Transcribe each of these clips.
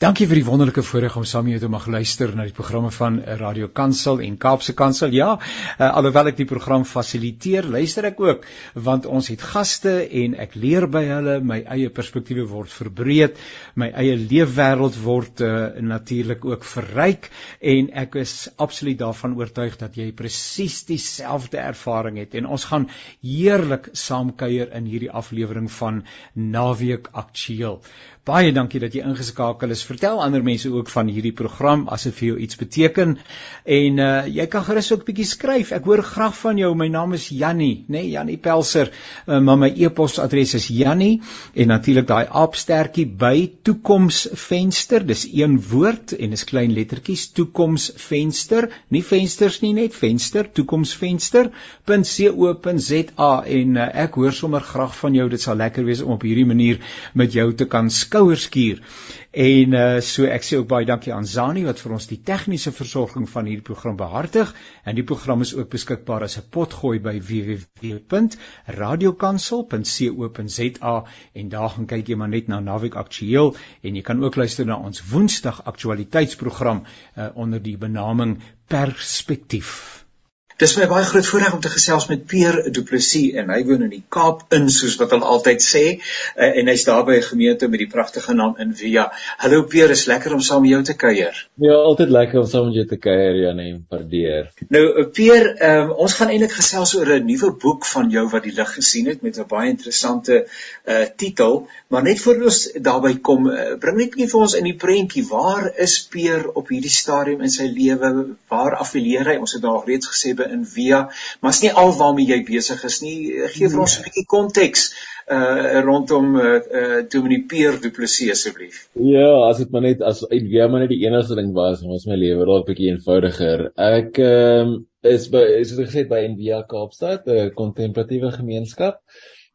Dankie vir die wonderlike voorreg om saam met jou te mag luister na die programme van Radio Kansel en Kaapse Kansel. Ja, uh, alhoewel ek die program fasiliteer, luister ek ook want ons het gaste en ek leer by hulle, my eie perspektiewe word verbreed, my eie leefwêreld word uh, natuurlik ook verryk en ek is absoluut daarvan oortuig dat jy presies dieselfde ervaring het en ons gaan heerlik saamkuier in hierdie aflewering van Naweek Aktueel. Baie dankie dat jy ingeskakel is. Vertel ander mense ook van hierdie program as dit vir jou iets beteken. En uh jy kan gerus ook bietjie skryf. Ek hoor graag van jou. My naam is Jannie, né? Nee, Jannie Pelser. Uh, maar my e-posadres is Jannie en natuurlik daai aapstertjie by toekomsvenster. Dis een woord en is klein lettertjies toekomsvenster. Nie vensters nie, net venster. toekomsvenster.co.za en uh, ek hoor sommer graag van jou. Dit sal lekker wees om op hierdie manier met jou te kan skouerskuur. En uh so ek sê ook baie dankie aan Zani wat vir ons die tegniese versorging van hierdie program behartig en die program is ook beskikbaar as 'n potgooi by www.radiokansel.co.za en daar gaan kyk jy maar net na Naweek Aktueel en jy kan ook luister na ons Woensdag aktualiteitsprogram uh, onder die benaming Perspektief. Dis my baie groot voorreg om te gesels met Pierre Du Plessis en hy woon in die Kaap in soos wat hulle altyd sê uh, en hy's daar by 'n gemeente met die pragtige naam Invia. Hallo Pierre, is lekker om saam met jou te kuier. Ja, altyd lekker om saam met jou te kuier, Janie, waardeer. Nou uh, Pierre, um, ons gaan eintlik gesels oor 'n nuwe boek van jou wat die lig gesien het met 'n baie interessante uh, titel, maar net voor ons daarby kom, uh, bring net 'n bietjie vir ons in die prentjie, waar is Pierre op hierdie stadium in sy lewe? Waar affilieer hy? Ons het daar reeds gesê by in via, maar is nie al waarmee jy besig is nie. Gee vir ons 'n bietjie konteks uh rondom uh, uh Dominee Pierre Du Plessis asseblief. Ja, as dit maar net as via maar net die enigste ding was in ons my lewe, dalk 'n bietjie eenvoudiger. Ek ehm um, is by is dit gesê by Envia Kaapstad, 'n kontemplatiewe gemeenskap.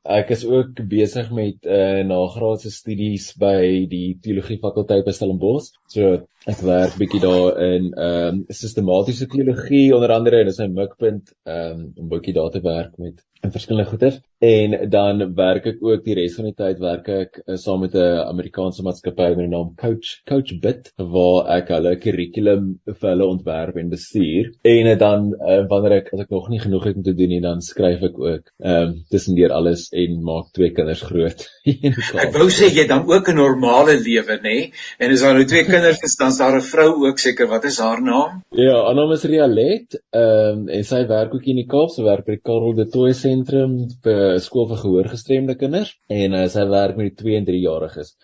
Ek is ook besig met 'n uh, nagraadse studies by die teologie fakulteit by Stellenbosch. So ek werk bietjie daar in ehm um, sistematiese teologie onder andere en dis my mikpunt ehm um, om bietjie daar te werk met in verskillende goeders. En dan werk ek ook die res van die tyd werk ek uh, saam met 'n Amerikaanse maatskappy met die naam Coach Coach Bit waar ek hulle kurrikulum vir hulle ontwerp en bestuur. En uh, dan uh, wanneer ek as ek nog nie genoeg het om te doen nie dan skryf ek ook ehm um, tussendeur alles en maak twee kinders groot. ek wou sê jy dan ook 'n normale lewe nê? En as daar nou twee kinders is dan is daar 'n vrou ook seker. Wat is haar naam? Ja, haar naam is Rialet ehm um, en sy werk ook in die Kaap, sy werk by Karel de Tooy sentrum 'n skool vir gehoorgestremde kinders en uh, sy werk met die 2 en 3 jariges.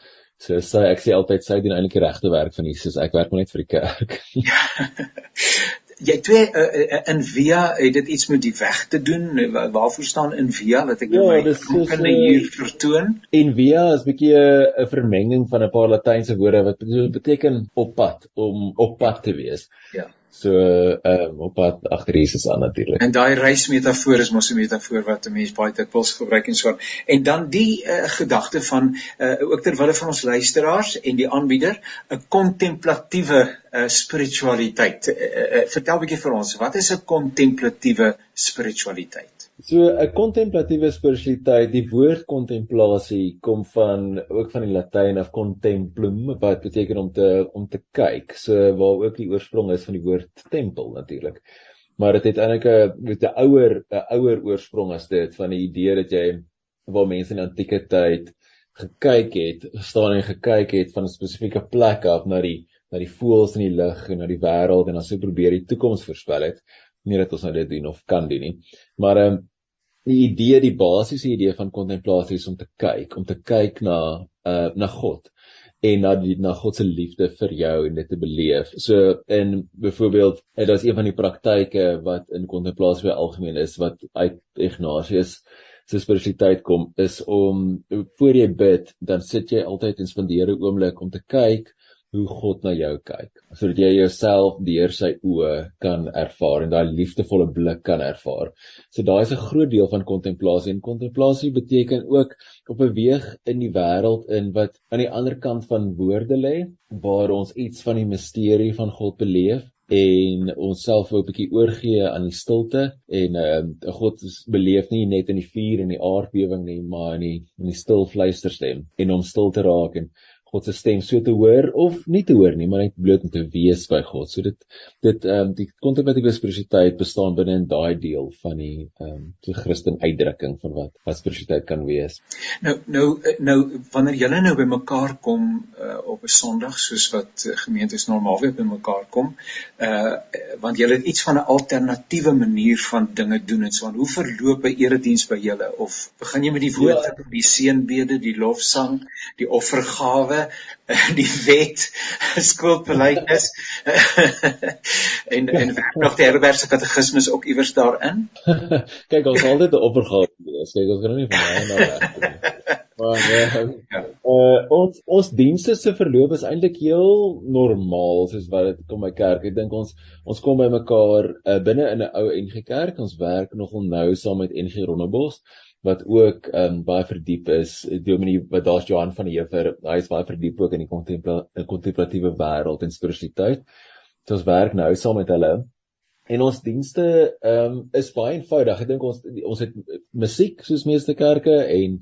So sy ek sê altyd sy doen eintlik die regte werk van Jesus. Ek werk maar net vir die kerk. jy twee uh, in via het dit iets met die weg te doen waarvoor staan in via dat ek nou ja, my kan hier vertoon en via is 'n bietjie 'n vermenging van 'n paar latynse woorde wat beteken op pad om op pad te wees ja So ehm um, op pad agter Jesus aan natuurlik. En daai reismetafoor is mos 'n metafoor wat 'n mens baie dikwels gebruik en so. En dan die uh, gedagte van uh, ook ter wille van ons luisteraars en die aanbieder, 'n kontemplatiewe uh, spiritualiteit. Uh, uh, vertel 'n bietjie vir ons, wat is 'n kontemplatiewe spiritualiteit? So 'n kontemplatiewe spiritualiteit, die woord kontemplasie kom van ook van die Latyn af contemplum wat beteken om te om te kyk. So waar ook die oorsprong is van die woord tempel natuurlik. Maar dit het eintlik 'n met 'n ouer 'n ouer oorsprong as dit van die idee dat jy waar mense in antieke tyd gekyk het, staan en gekyk het van 'n spesifieke plek af na die na die voëls in die lug en na die wêreld en dan sou probeer die toekoms voorspel het nie dat ons nou dit doen of kan doen nie. Maar ehm um, die idee, die basiese idee van kontemplasie is om te kyk, om te kyk na uh na God en na die na God se liefde vir jou en dit te beleef. So in byvoorbeeld, dit is een van die praktyke wat in kontemplasie by algemeen is wat uit Ignatius se spiritualiteit kom is om voor jy bid, dan sit jy altyd en spandeer 'n oomblik om te kyk hoe God na jou kyk sodat jy jouself deur sy oë kan ervaar en daai liefdevolle blik kan ervaar. So daai is 'n groot deel van kontemplasie en kontemplasie beteken ook op 'n weeg in die wêreld in wat aan die ander kant van woorde lê waar ons iets van die misterie van God beleef en onsself 'n bietjie oorgee aan die stilte en uh, God beleef nie net in die vuur en die aardbewing nie maar in die in die stil fluisterstem en om stil te raak en God se stem so te hoor of nie te hoor nie, maar net bloot om te wees by God. So dit dit ehm um, die kontemplatiewe spiritualiteit bestaan binne in daai deel van die ehm um, die Christen uitdrukking van wat wat spiritualiteit kan wees. Nou nou nou wanneer julle nou bymekaar kom uh, op 'n Sondag soos wat uh, gemeentes normaalweg bymekaar kom, uh want julle het iets van 'n alternatiewe manier van dinge doen en so aan. Hoe verloop 'n erediens by julle of begin jy met die woord, ja. die seënbede, die lofsang, die offergawe die wet skuldbeleidnis en en nog die herbergse katekismes ook iewers daarin? Kyk ons altyd 'n oppergawe lees kyk ons kan nie van hy na maar ja, ja. Uh, ons ons dienste se verloop is eintlik heel normaal soos wat dit kom by kerk. Ek dink ons ons kom by mekaar uh, binne in 'n ou NG Kerk. Ons werk nogal nou saam met NG Rondebos wat ook ehm um, baie verdiep is. Dominee wat daar's Johan van die Heever, hy is baie verdiep ook in die kontempla kontemplatiewe wêreld en spiritualiteit. So ons werk nou saam met hulle. En ons dienste ehm um, is baie eenvoudig. Ek dink ons ons het musiek soos meeste kerke en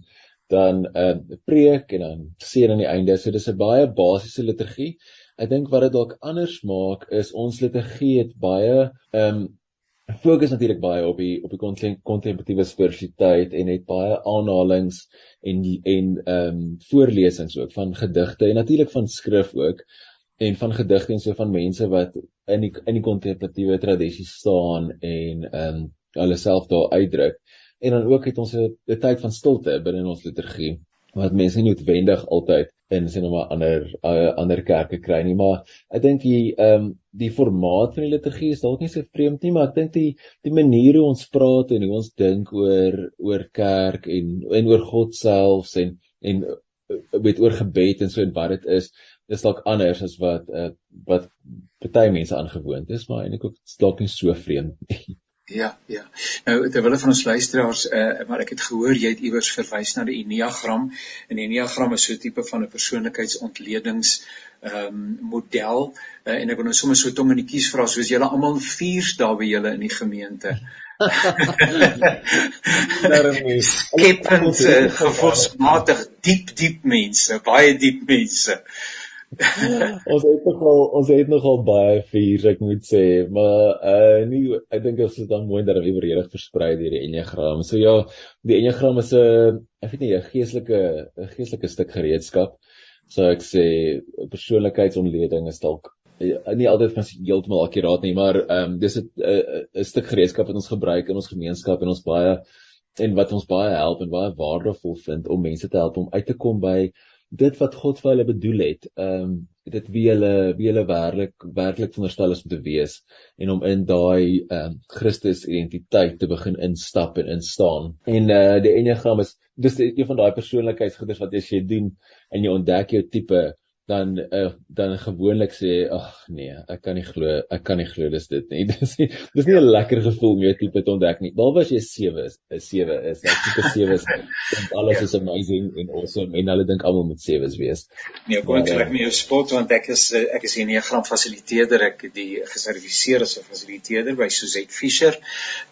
dan 'n uh, preek en dan seën aan die einde. So dis 'n baie basiese liturgie. Ek dink wat dit dalk anders maak is ons liturgie het baie ehm um, fokus natuurlik baie op die op die kontemplatiewe spiritualiteit en het baie aanhalings en en ehm um, voorlesings ook van gedigte en natuurlik van skrif ook en van gedigte en so van mense wat in die in die kontemplatiewe tradisie staan en ehm um, hulle self daar uitdruk. En dan ook het ons 'n tyd van stilte binne ons liturgie wat mense nie noodwendig altyd in sien nou maar ander uh, ander kerke kry nie maar ek dink die ehm um, die formaat van die liturgie is dalk nie so vreemd nie maar ek dink die die manier hoe ons praat en hoe ons dink oor oor kerk en en oor God self en en met uh, oor gebed en so en wat dit is is dalk anders as wat uh, wat party mense aangewoond is maar eintlik ook dalk nie so vreemd nie Ja, ja. Nou terwyl van ons luisteraars eh uh, maar ek het gehoor jy het iewers verwys na die Enneagram. En die Enneagram is so 'n tipe van 'n persoonlikheidsontledings ehm um, model uh, en ek wil nou sommer so tong in die kies vra soos julle almal viers daar by julle in die gemeente. Daarom is skepend gevoelsmatig diep diep mense, baie diep mense. Ons het nogal ons het nogal baie vuur ek moet sê maar uh nie ek dink ons is dan mooi dat dit oorredig versprei deur die enneagram. So ja, die enneagram is 'n ek weet nie 'n geestelike 'n geestelike stuk gereedskap. So ek sê persoonlikheidsontleding is dalk uh, nie altyd van heeltemal akkuraat nie, maar ehm um, dis 'n 'n stuk gereedskap wat ons gebruik in ons gemeenskap en ons baie en wat ons baie help en baie waardevol vind om mense te help om uit te kom by dit wat God vir hulle bedoel het, ehm um, dit wie hulle wie hulle werklik werklik veronderstel is om te wees en om in daai ehm um, Christus identiteit te begin instap en instaan. En eh uh, die enneagram is dis een van daai persoonlikheidsgoeders wat as jy doen en jy ontdek jou tipe dan uh, dan gewoonlik sê ag nee, ek kan nie glo, ek kan nie glo dis dit nie. Dis nie dis nie 'n lekker gevoel om jou tipe te ontdek nie. Behalwe as jy 7 is, 'n 7 is, jy tipe 7 is en alles is amazing en awesome en hulle dink almal moet 7's wees. Nee, kom ek reg met jou spot want ek is eh, ek is 'n neegram fasiliteerder, ek die geserviseer as 'n fasiliteerder by Suzette Fisher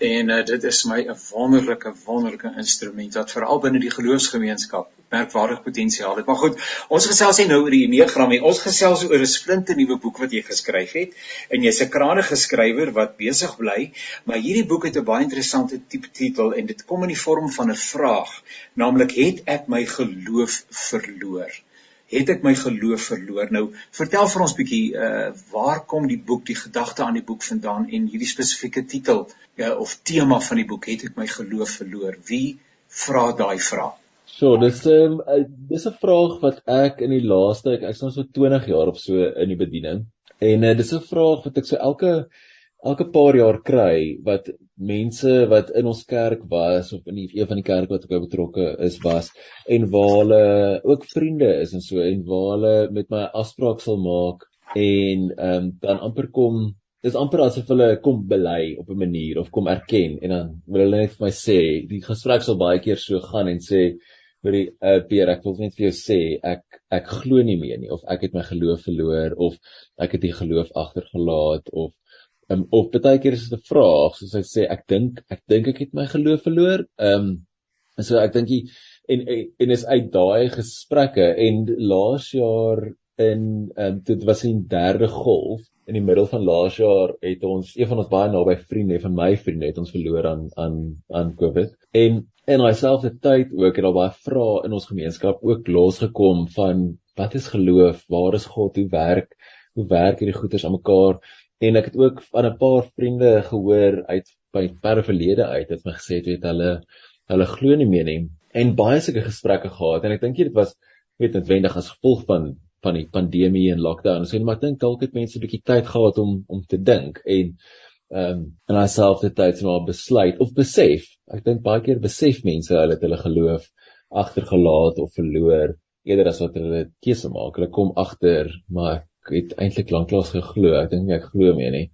en uh, dit is my 'n wonderlike wonderlike instrument wat veral binne die geloofsgemeenskap merkwaardig potensiaal het. Maar goed, ons gesels nou oor die diagram en ons gesels oor 'n splinte nuwe boek wat jy geskryf het en jy's 'n kragtige skrywer wat besig bly, maar hierdie boek het 'n baie interessante tipe titel en dit kom in die vorm van 'n vraag, naamlik het ek my geloof verloor? Het ek my geloof verloor? Nou, vertel vir ons bietjie uh waar kom die boek, die gedagte aan die boek vandaan en hierdie spesifieke titel uh, of tema van die boek, het ek my geloof verloor? Wie vra daai vraag? So, dis 'n um, uh, dis 'n vraag wat ek in die laaste ek ek's nou so 20 jaar of so in die bediening. En uh, dis 'n vraag wat ek so elke elke paar jaar kry wat mense wat in ons kerk was of in die, een van die kerke wat ek by betrokke is was en waar hulle ook vriende is en so en waar hulle met my afspraak sal maak en ehm um, dan amper kom dis amper asof hulle kom bely op 'n manier of kom erken en dan wil hulle net vir my sê die gesprek sal baie keer so gaan en sê vir die uh, Pierre ek wil net vir jou sê ek ek glo nie meer nie of ek het my geloof verloor of ek het die geloof agtergelaat of um, of baie keer is dit 'n vraag soos hy sê ek dink ek dink ek het my geloof verloor. Ehm um, so ek dink die en en is uit daai gesprekke en laas jaar in um, dit was in derde golf in die middel van laas jaar het ons een van ons baie naby vriende van my vriende het ons verloor aan aan aan Covid. En in daai selfde tyd ook het daar baie vrae in ons gemeenskap ook losgekom van wat is geloof? Waar is God? Hoe werk? Hoe werk hierdie goeters aan mekaar? En ek het ook van 'n paar vriende gehoor uit by verre verlede uit het my gesê het hulle hulle glo nie meer nie. En baie sulke gesprekke gehad. En ek dink dit was weet noodwendig as gevolg van van die pandemie en lockdown. So maar ek dink dalk het mense 'n bietjie tyd gehad om om te dink en ehm um, en alself te tyd om 'n besluit of besef. Ek dink baie keer besef mense hulle het hulle geloof agtergelaat of verloor eerder as wat hulle keuse maak. Hulle kom agter, maar ek het eintlik lanklaas geglo. Ek dink ek glo meer nie.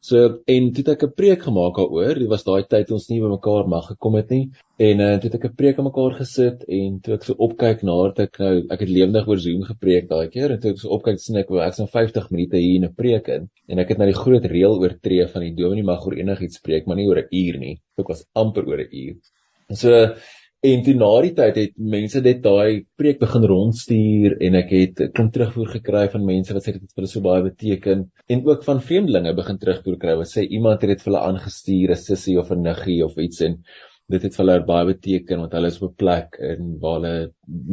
So en toe het ek 'n preek gemaak daaroor. Dit was daai tyd ons nie by mekaar mag gekom het nie. En uh, toe het ek 'n preek aan mekaar gesit en toe ek so opkyk na dit ek nou ek het lewendig oor Zoom gepreek daai keer en toe ek so opkyk sien ek ek's nou 50 minute hier in 'n preek in en ek het nou die groot reël oortree van die dominee mag oor enigiets preek, maar nie oor 'n uur nie. Ek was amper oor 'n uur. So En toe na die tyd het mense net daai preek begin rondstuur en ek het kom terugvoer gekry van mense wat sê dit het vir hulle so baie beteken. En ook van vreemdelinge begin terugvoer kry wat sê iemand het dit vir hulle aangestuur 'n sussie of 'n niggie of iets en dit het vir hulle baie beteken want hulle is op 'n plek en waar hulle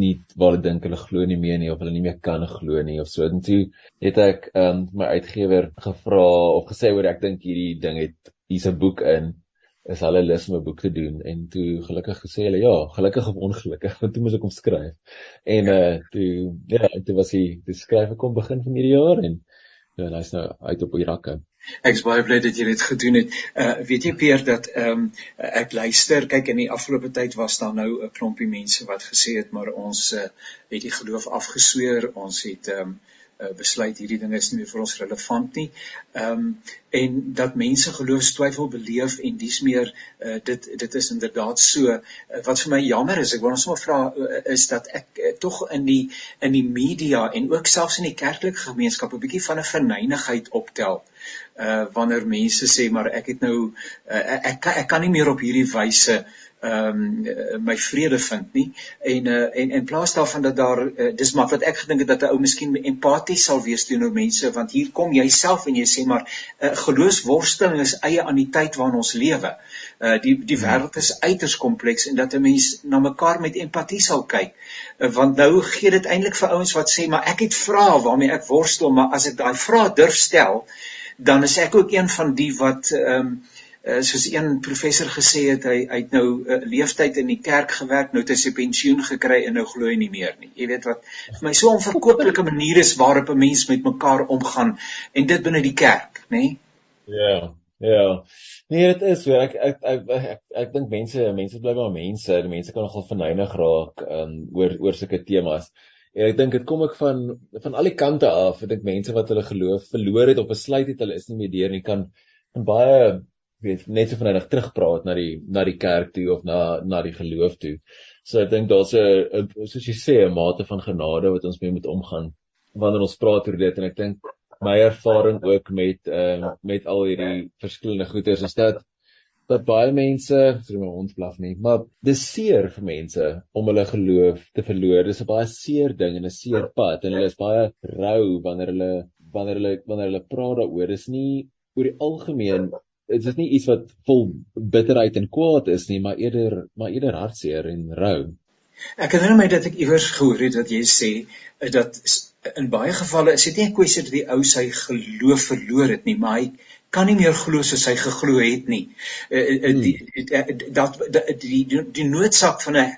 nie waar hulle dink hulle glo nie meer nie of hulle nie meer kan glo nie of so. En toe het ek um, my uitgewer gevra of gesê hoor ek dink hierdie ding het hier's 'n boek in is hulle lus om 'n boek te doen en toe gelukkig gesê hulle ja, gelukkig of ongelukkig, want toe moes ek hom skryf. En uh toe ja, toe was hy die skryf kom begin van hierdie jaar en ja, hy's nou uit op Irakke. Ek's baie bly dat jy dit gedoen het. Uh weet jy Peer dat ehm um, ek luister, kyk in die afgelope tyd was daar nou 'n klompie mense wat gesê het maar ons uh, het die geloof afgesweer, ons het ehm um, uh, besluit hierdie dinge is nie meer vir ons relevant nie. Ehm um, en dat mense geloofstwyfel beleef en dis meer uh, dit dit is inderdaad so uh, wat vir my jammer is. Ek wil ons maar vra uh, is dat ek uh, tog in die in die media en ook selfs in die kerklike gemeenskap 'n bietjie van 'n verneinigheid optel. Uh wanneer mense sê maar ek het nou uh, ek ek, ek kan nie meer op hierdie wyse ehm um, my vrede vind nie en uh, en in plaas daarvan dat daar uh, dis maar wat ek gedink het dat 'n ou miskien empaties sal wees teenoor mense want hier kom jy self en jy sê maar uh, geloofsworsteling is eie aan die tyd waarin ons lewe. Uh die die wêreld is uiters kompleks en dat 'n mens na mekaar met empatie sal kyk. Uh, want nou gee dit eintlik vir ouens wat sê maar ek het vrae waarmee ek worstel maar as ek daai vrae durf stel dan is ek ook een van die wat ehm um, uh, soos een professor gesê het hy hy het nou 'n uh, eh, leeftyd in die kerk gewerk nou het hy sy pensioen gekry en nou glo hy nie meer nie jy weet wat vir my so 'n verkooplike manier is waarop 'n mens met mekaar omgaan en dit binne die kerk nê nee? ja ja nee dit is so ek ek ek ek, ek, ek dink mense mense bly maar mense die mense kan nogal verneinig raak um, oor oor sulke temas En ek dink dit kom ek van van al die kante af. Ek dink mense wat hulle geloof verloor het of besluit het hulle is nie meer deur nie kan kan baie weet net so vinnig terugpraat na die na die kerk toe of na na die geloof toe. So ek dink daar's 'n soos jy sê 'n mate van genade wat ons mee moet omgaan wanneer ons praat oor dit en ek dink my ervaring ook met ehm uh, met al hierdie verskillende goeters is dat dat baie mense, sê my hond blaf nie, maar dis seer vir mense om hulle geloof te verloor. Dis 'n baie seer ding en 'n seer pad en hulle is baie rou wanneer hulle wanneer hulle wanneer hulle praat daaroor. Dis nie oor die algemeen dit is nie iets wat vol bitterheid en kwaad is nie, maar eerder maar eerder hartseer en rou. Ek herinner my dat ek iewers gehoor het dat jy sê eh, dat in baie gevalle is dit nie 'n kwessie dat die ou sy geloof verloor het nie, maar hy kan nie meer glo soos hy geglo het nie. Eh, eh, die dat die die die noodsaak van 'n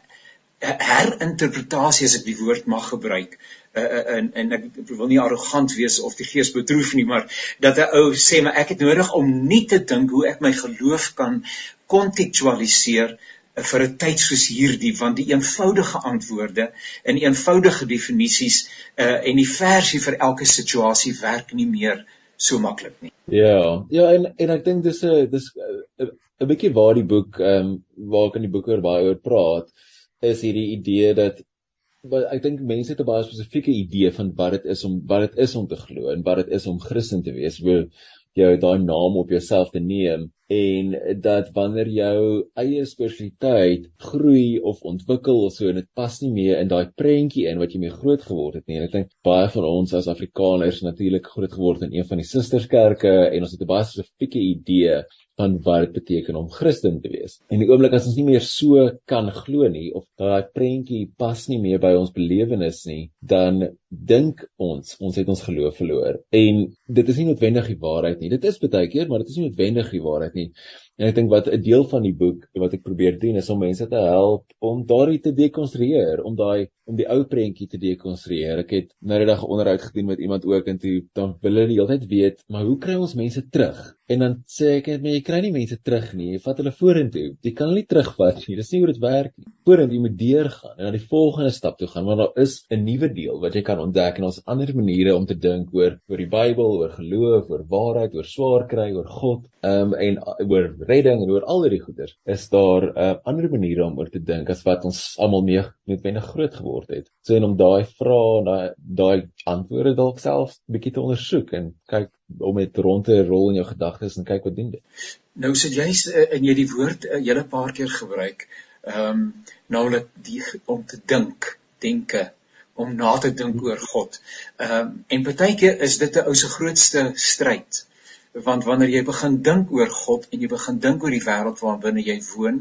herinterpretasie as ek die woord mag gebruik uh, en en ek wil nie arrogant wees of die gees bedroef nie maar dat 'n ou sê maar ek het nodig om nie te dink hoe ek my geloof kan kontekstualiseer uh, vir 'n tyd soos hierdie want die eenvoudige antwoorde en eenvoudige definisies uh, en die versie vir elke situasie werk nie meer so maklik nie. Ja, ja en en ek dink dis 'n dis 'n bietjie waar die boek ehm um, waar kan die boek oor baie oor praat is hierdie idee dat maar ek dink mense het 'n baie spesifieke idee van wat dit is om wat dit is om te glo en wat dit is om Christen te wees. Wil jou daai naam op jouself te neem en dat wanneer jou eie spiritualiteit groei of ontwikkel of so en dit pas nie meer in daai prentjie in wat jy mee groot geword het nie. En ek dink baie van ons as Afrikaners natuurlik groot geword in een van die susterskerke en ons het 'n baie spesifieke idee van wat dit beteken om Christen te wees. En die oomblik as ons nie meer so kan glo nie of daai prentjie pas nie meer by ons belewenis nie, dan dink ons ons het ons geloof verloor. En dit is nie noodwendig die waarheid nie. Dit is baie keer, maar dit is nie noodwendig die waarheid nie. En ek dink wat 'n deel van die boek wat ek probeer doen is om mense te help om daardie te dekonstrueer, om daai om die ou prentjie te dekonstrueer. Ek het nou die dag onderhoud gedoen met iemand ook en toe dan wil hulle die hele tyd weet, maar hoe kry ons mense terug? En dan sê ek net, jy kry nie mense terug nie, jy vat hulle vorentoe. Jy kan hulle nie terugvat nie. Dis nie hoe dit werk nie. Vorentoe jy moet deurgaan en na die volgende stap toe gaan, want daar is 'n nuwe deel wat jy kan ontdek en ons ander maniere om te dink oor oor die Bybel, oor geloof, oor waarheid, oor swaar kry, oor God, um, en oor redding en oor al hierdie goeders is daar uh, ander maniere om oor te dink as wat ons almal mee noodwendig groot geword het. So en om daai vrae, daai daai antwoorde dalk self bietjie te ondersoek en kyk om dit rond te rol in jou gedagtes en kyk wat doen dit. Nou sit jy uh, in jy die woord 'n uh, hele paar keer gebruik. Ehm um, naamlik die om te dink, denke om na te dink oor God. Ehm um, en baie keer is dit 'n ou se grootste stryd want wanneer jy begin dink oor God en jy begin dink oor die wêreld waarbinne jy woon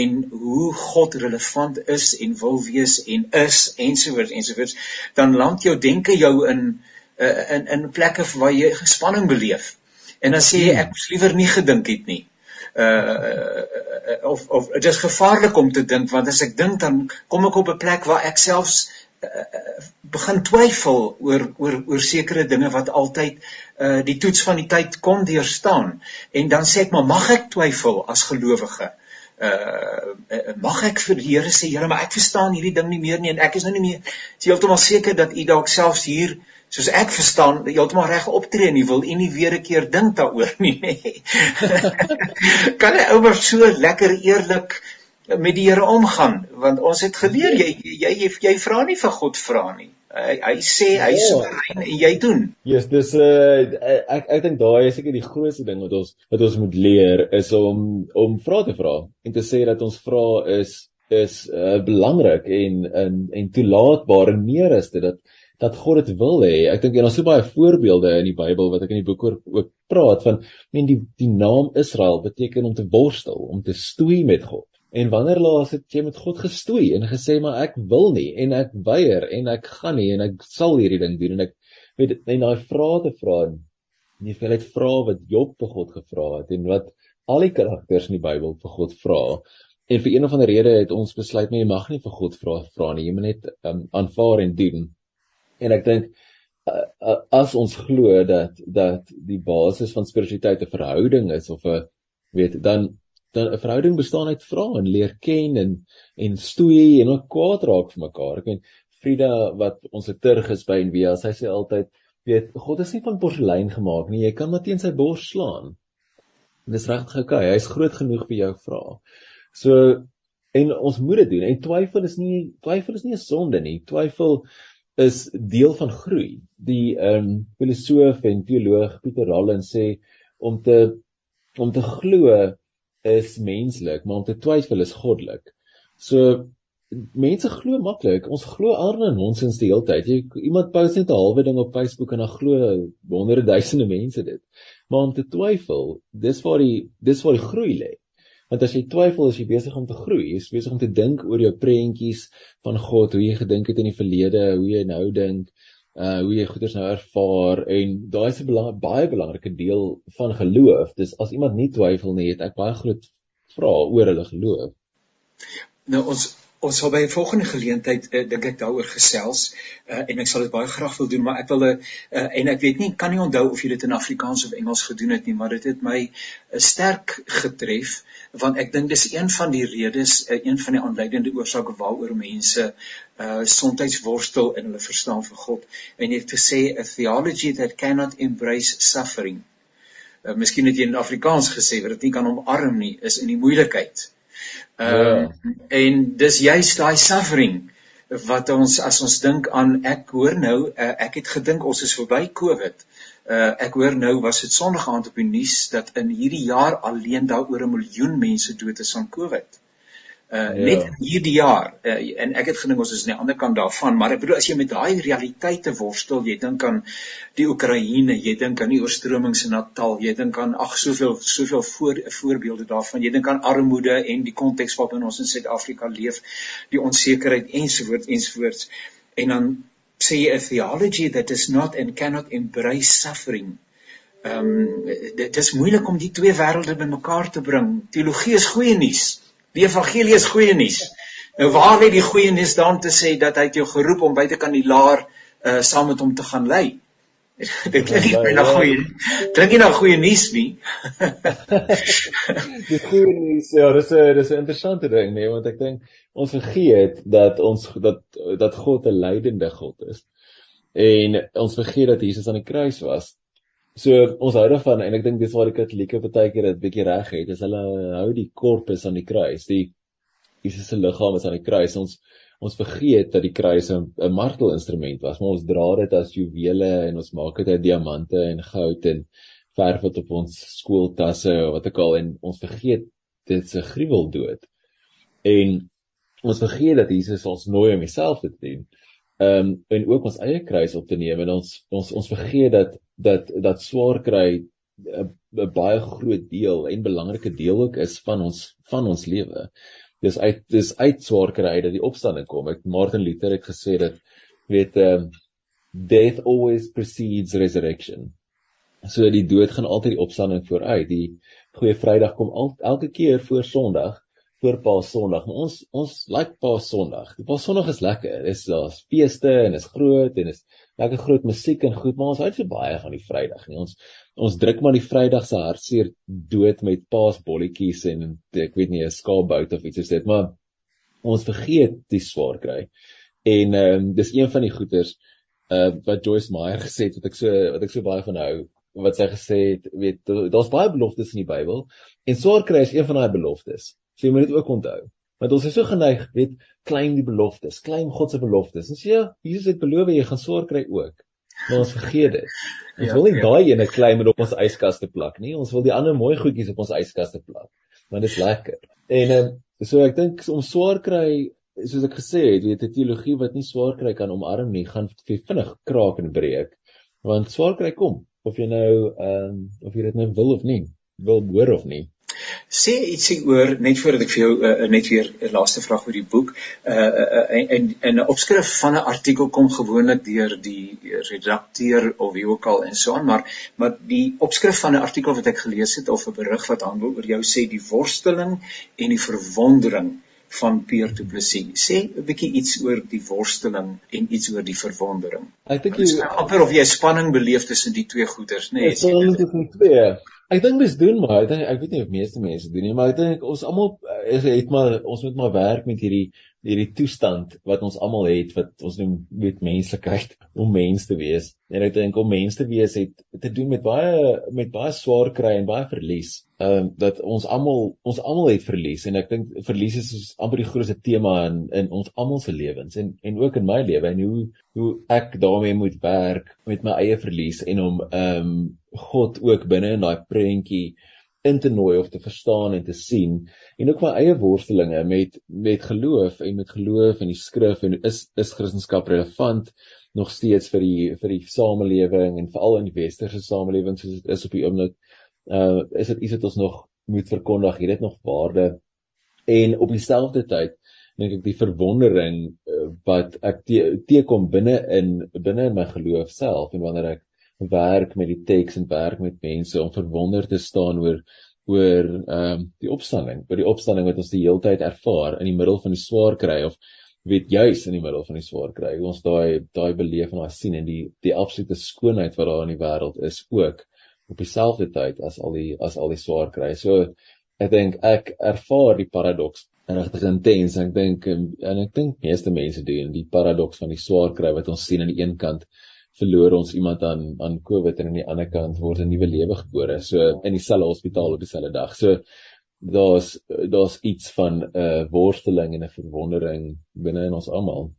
en hoe God relevant is en wil wees en is ensovoorts ensovoorts dan land jou denke jou in uh, in in plekke waar jy gespanning beleef en dan sê jy ek moes liewer nie gedink het nie uh of of dit is gevaarlik om te dink want as ek dink dan kom ek op 'n plek waar ek selfs uh, begin twyfel oor oor oor sekere dinge wat altyd uh die toets van die tyd kon deurstaan. En dan sê ek maar mag ek twyfel as gelowige? Uh mag ek vir die Here sê Here maar ek verstaan hierdie ding nie meer nie en ek is nou nie meer. Heeltemal seker dat u dalk selfs hier soos ek verstaan heeltemal reg optree en u wil u nie weer 'n keer dink daaroor nie nê kan hy ouer so lekker eerlik met die Here omgaan want ons het geleer jy jy jy, jy vra nie vir God vra nie hy hy sê hy sê ja. en jy doen. Ja, yes, dis uh ek ek dink daai is seker die grootste ding wat ons wat ons moet leer is om om vrae te vra en te sê dat ons vrae is is uh belangrik en en en toelaatbaar en meer is dit dat dat God dit wil hê. Ek dink en daar's so baie voorbeelde in die Bybel wat ek in die boek oor ook praat van men die die naam Israel beteken om te worstel, om te stoei met God. En wanneer laas het jy met God gestoei en gesê maar ek wil nie en ek weier en ek gaan nie en ek sal hierdie ding doen. En ek weet en daai vrae te vra en nie veel uit vra wat Job vir God gevra het en wat al die karakters in die Bybel vir God vra. En vir een of ander rede het ons besluit nee jy mag nie vir God vra vra nie. Jy moet net um, aanvaar en doen. En ek dink uh, uh, as ons glo dat dat die basis van spiritualiteit 'n verhouding is of 'n weet dan dan 'n verhouding bestaan uit vra en leer ken en en stoei en ook kwaad raak vir mekaar. Ek meen Frida wat ons liturg is by en wie sy sê altyd weet God is nie van porselein gemaak nie. Jy kan maar teen sy bors slaan. En dis regtig. Okay. Hy's groot genoeg vir jou vra. So en ons moet dit doen. En twyfel is nie twyfel is nie 'n sonde nie. Twyfel is deel van groei. Die ehm um, filosoof en teoloog Pieter Rallen sê om te om te glo is menslik, maar om te twyfel is goddelik. So mense glo maklik. Ons glo alre nonsens die hele tyd. Jy iemand post net 'n halwe ding op Facebook en dan glo honderde duisende mense dit. Maar om te twyfel, dis waar die dis waar die groei lê. Want as jy twyfel, is jy besig om te groei. Jy is besig om te dink oor jou prentjies van God, hoe jy gedink het in die verlede, hoe jy nou dink, uh hoe jy goeders nou ervaar en daai is 'n belang, baie belangrike deel van geloof. Dis as iemand nie twyfel nie, het ek baie groot vrae oor hulle geloof. Nou ons ons sal by 'n volgende geleentheid uh, dink ek daaroor gesels uh, en ek sal dit baie graag wil doen maar ek wil 'n uh, en ek weet nie kan nie onthou of jy dit in Afrikaans of Engels gedoen het nie maar dit het my uh, sterk getref want ek dink dis een van die redes uh, een van die aanleidende oorsake waaroor mense uh soms worstel in hulle verstaan vir God en het gesê a theology that cannot embrace suffering. Uh, miskien het jy in Afrikaans gesê wat dit nie kan omarm nie is in die moeilikheid Ehm uh, ja. en dis juist daai suffering wat ons as ons dink aan ek hoor nou uh, ek het gedink ons is verby Covid. Uh, ek hoor nou was dit Sondag aand op die nuus dat in hierdie jaar alleen daar oor 'n miljoen mense dood is aan Covid uh ja. net hierdie jaar uh, en ek het gedink ons is aan die ander kant daarvan maar ek bedoel as jy met daai realiteite worstel jy dink aan die Oekraïne jy dink aan die oorstromings in Natal jy dink aan ag soveel soveel voor, voorbeelde daarvan jy dink aan armoede en die konteks waarin ons in Suid-Afrika leef die onsekerheid ensovoorts ensovoorts en dan sê jy a theology that does not and cannot embrace suffering. Ehm um, dit is moeilik om die twee wêrelde bymekaar te bring. Teologie is goeie nuus Die evangelie is goeie nuus. Nou waar lê die goeie nuus dan te sê dat hy jou geroep om buite kan die laar uh saam met hom te gaan lê? Dit klink nie na goeie. Klink nie na goeie nuus nie. die goeie nuus, ja, dis 'n dis 'n interessante ding, nee, want ek dink ons vergeet dat ons dat dat God 'n lydende God is. En ons vergeet dat Jesus aan die kruis was So ons hou daarvan en ek dink dis waar die Katolieke baie keer dit bietjie reg het. Is hulle hou die korpus aan die kruis. Die Jesus se liggaam is aan die kruis. Ons ons vergeet dat die kruis 'n martelinstrument was, maar ons dra dit as juwele en ons maak dit uit diamante en goud en verf dit op ons skooltasse of wat ook al en ons vergeet dit se gruweldood. En ons vergeet dat Jesus ons nooi om dieselfde te doen. Ehm um, en ook ons eie kruis op te neem en ons ons ons vergeet dat dat dat swaar kry 'n baie groot deel en belangrike deel ook is van ons van ons lewe. Dis uit dis uit swaar kry dat die opstanding kom. Ek Martin Luther het gesê dat weet ehm um, death always precedes resurrection. So die dood gaan altyd die opstanding vooruit. Die goeie Vrydag kom al, elke keer voor Sondag voor Paas Sondag. Maar ons ons like Paas Sondag. Die Paas Sondag is lekker. Dis daar's feeste en is groot en is lekker groot musiek en goed, maar ons hou so baie van die Vrydag nie. Ons ons druk maar die Vrydag se hartseer dood met Paas bolletjies en ek weet nie 'n skaapbout of iets soos dit, maar ons vergeet die swaar kry. En ehm um, dis een van die goeters uh wat Joyce Meyer gesê het wat ek so wat ek so baie van hou wat sy gesê het, weet daar's baie beloftes in die Bybel en swaar kry is een van daai beloftes. So jy moet dit ook onthou. Want ons is so geneig, weet, klein die beloftes, klein God se beloftes. Ons sê ja, Jesus het beloof jy gaan swaar kry ook. Maar ons vergeet dit. Ons ja, wil nie ja. daai ene klein met op ons yskaste plak nie. Ons wil die ander mooi goedjies op ons yskaste plak. Want dit is lekker. En ehm so ek dink om swaar kry soos ek gesê het, weet 'n teologie wat nie swaar kry kan omarm nie, gaan vinnig kraak en breek. Want swaar kry kom of jy nou ehm um, of jy dit nou wil of nie, wil hoor of nie sê ietsie oor net voordat ek vir jou uh, net weer 'n laaste vraag oor die boek uh, uh, en en 'n opskrif van 'n artikel kom gewoonlik deur die redakteur of wie ook al en so aan maar maar die opskrif van 'n artikel wat ek gelees het of 'n berig wat handel oor jou sê die worsteling en die verwondering van Pierre Du Plessis. Sê 'n bietjie iets oor die worsteling en iets oor die verwondering. Ek dink jy amper of jy spanning beleef tussen die twee goeters, nê? Nee, dit is tussen twee. Ek dink mens doen maar ek dink ek weet nie of meeste mense doen nie, maar ek dink ons almal eh, het maar ons moet maar werk met hierdie hierdie toestand wat ons almal het wat ons noem met menslikheid om mens te wees. En ek dink om mens te wees het te doen met baie met baie swaar kry en baie verlies. Ehm uh, dat ons almal ons almal het verlies en ek dink verlies is amper die grootste tema in in ons almal se lewens en en ook in my lewe en hoe hoe ek daarmee moet werk met my eie verlies en om ehm um, God ook binne in daai prentjie in te nooi of te verstaan en te sien en ook my eie worstelinge met met geloof en met geloof in die skrif en is is Christendom relevant nog steeds vir die vir die samelewing en veral in die westerse samelewing soos dit is op die oomblik uh is dit iets wat ons nog moet verkondig. Het dit nog waarde. En op dieselfde tyd dink ek die verwondering uh, wat ek teekom te binne in binne in my geloof self en wanneer ek werk met die teks en werk met mense om verwonder te staan oor oor ehm um, die opstanding, oor die opstanding wat ons die hele tyd ervaar in die middel van die swaar kry of weet juis in die middel van die swaar kry. Ons daai daai beleef en daai sien en die die absolute skoonheid wat daar in die wêreld is ook op dieselfde tyd as al die as al die swaar kry. So ek dink ek ervaar die paradoks regtig intens. Ek dink en ek dink meeste mense doen die paradoks van die swaar kry wat ons sien aan die een kant verloor ons iemand aan aan COVID en aan die ander kant word 'n nuwe lewe gebore. So in dieselfde hospitaal op dieselfde dag. So daar's daar's iets van 'n uh, worsteling en 'n verwondering binne in ons almal.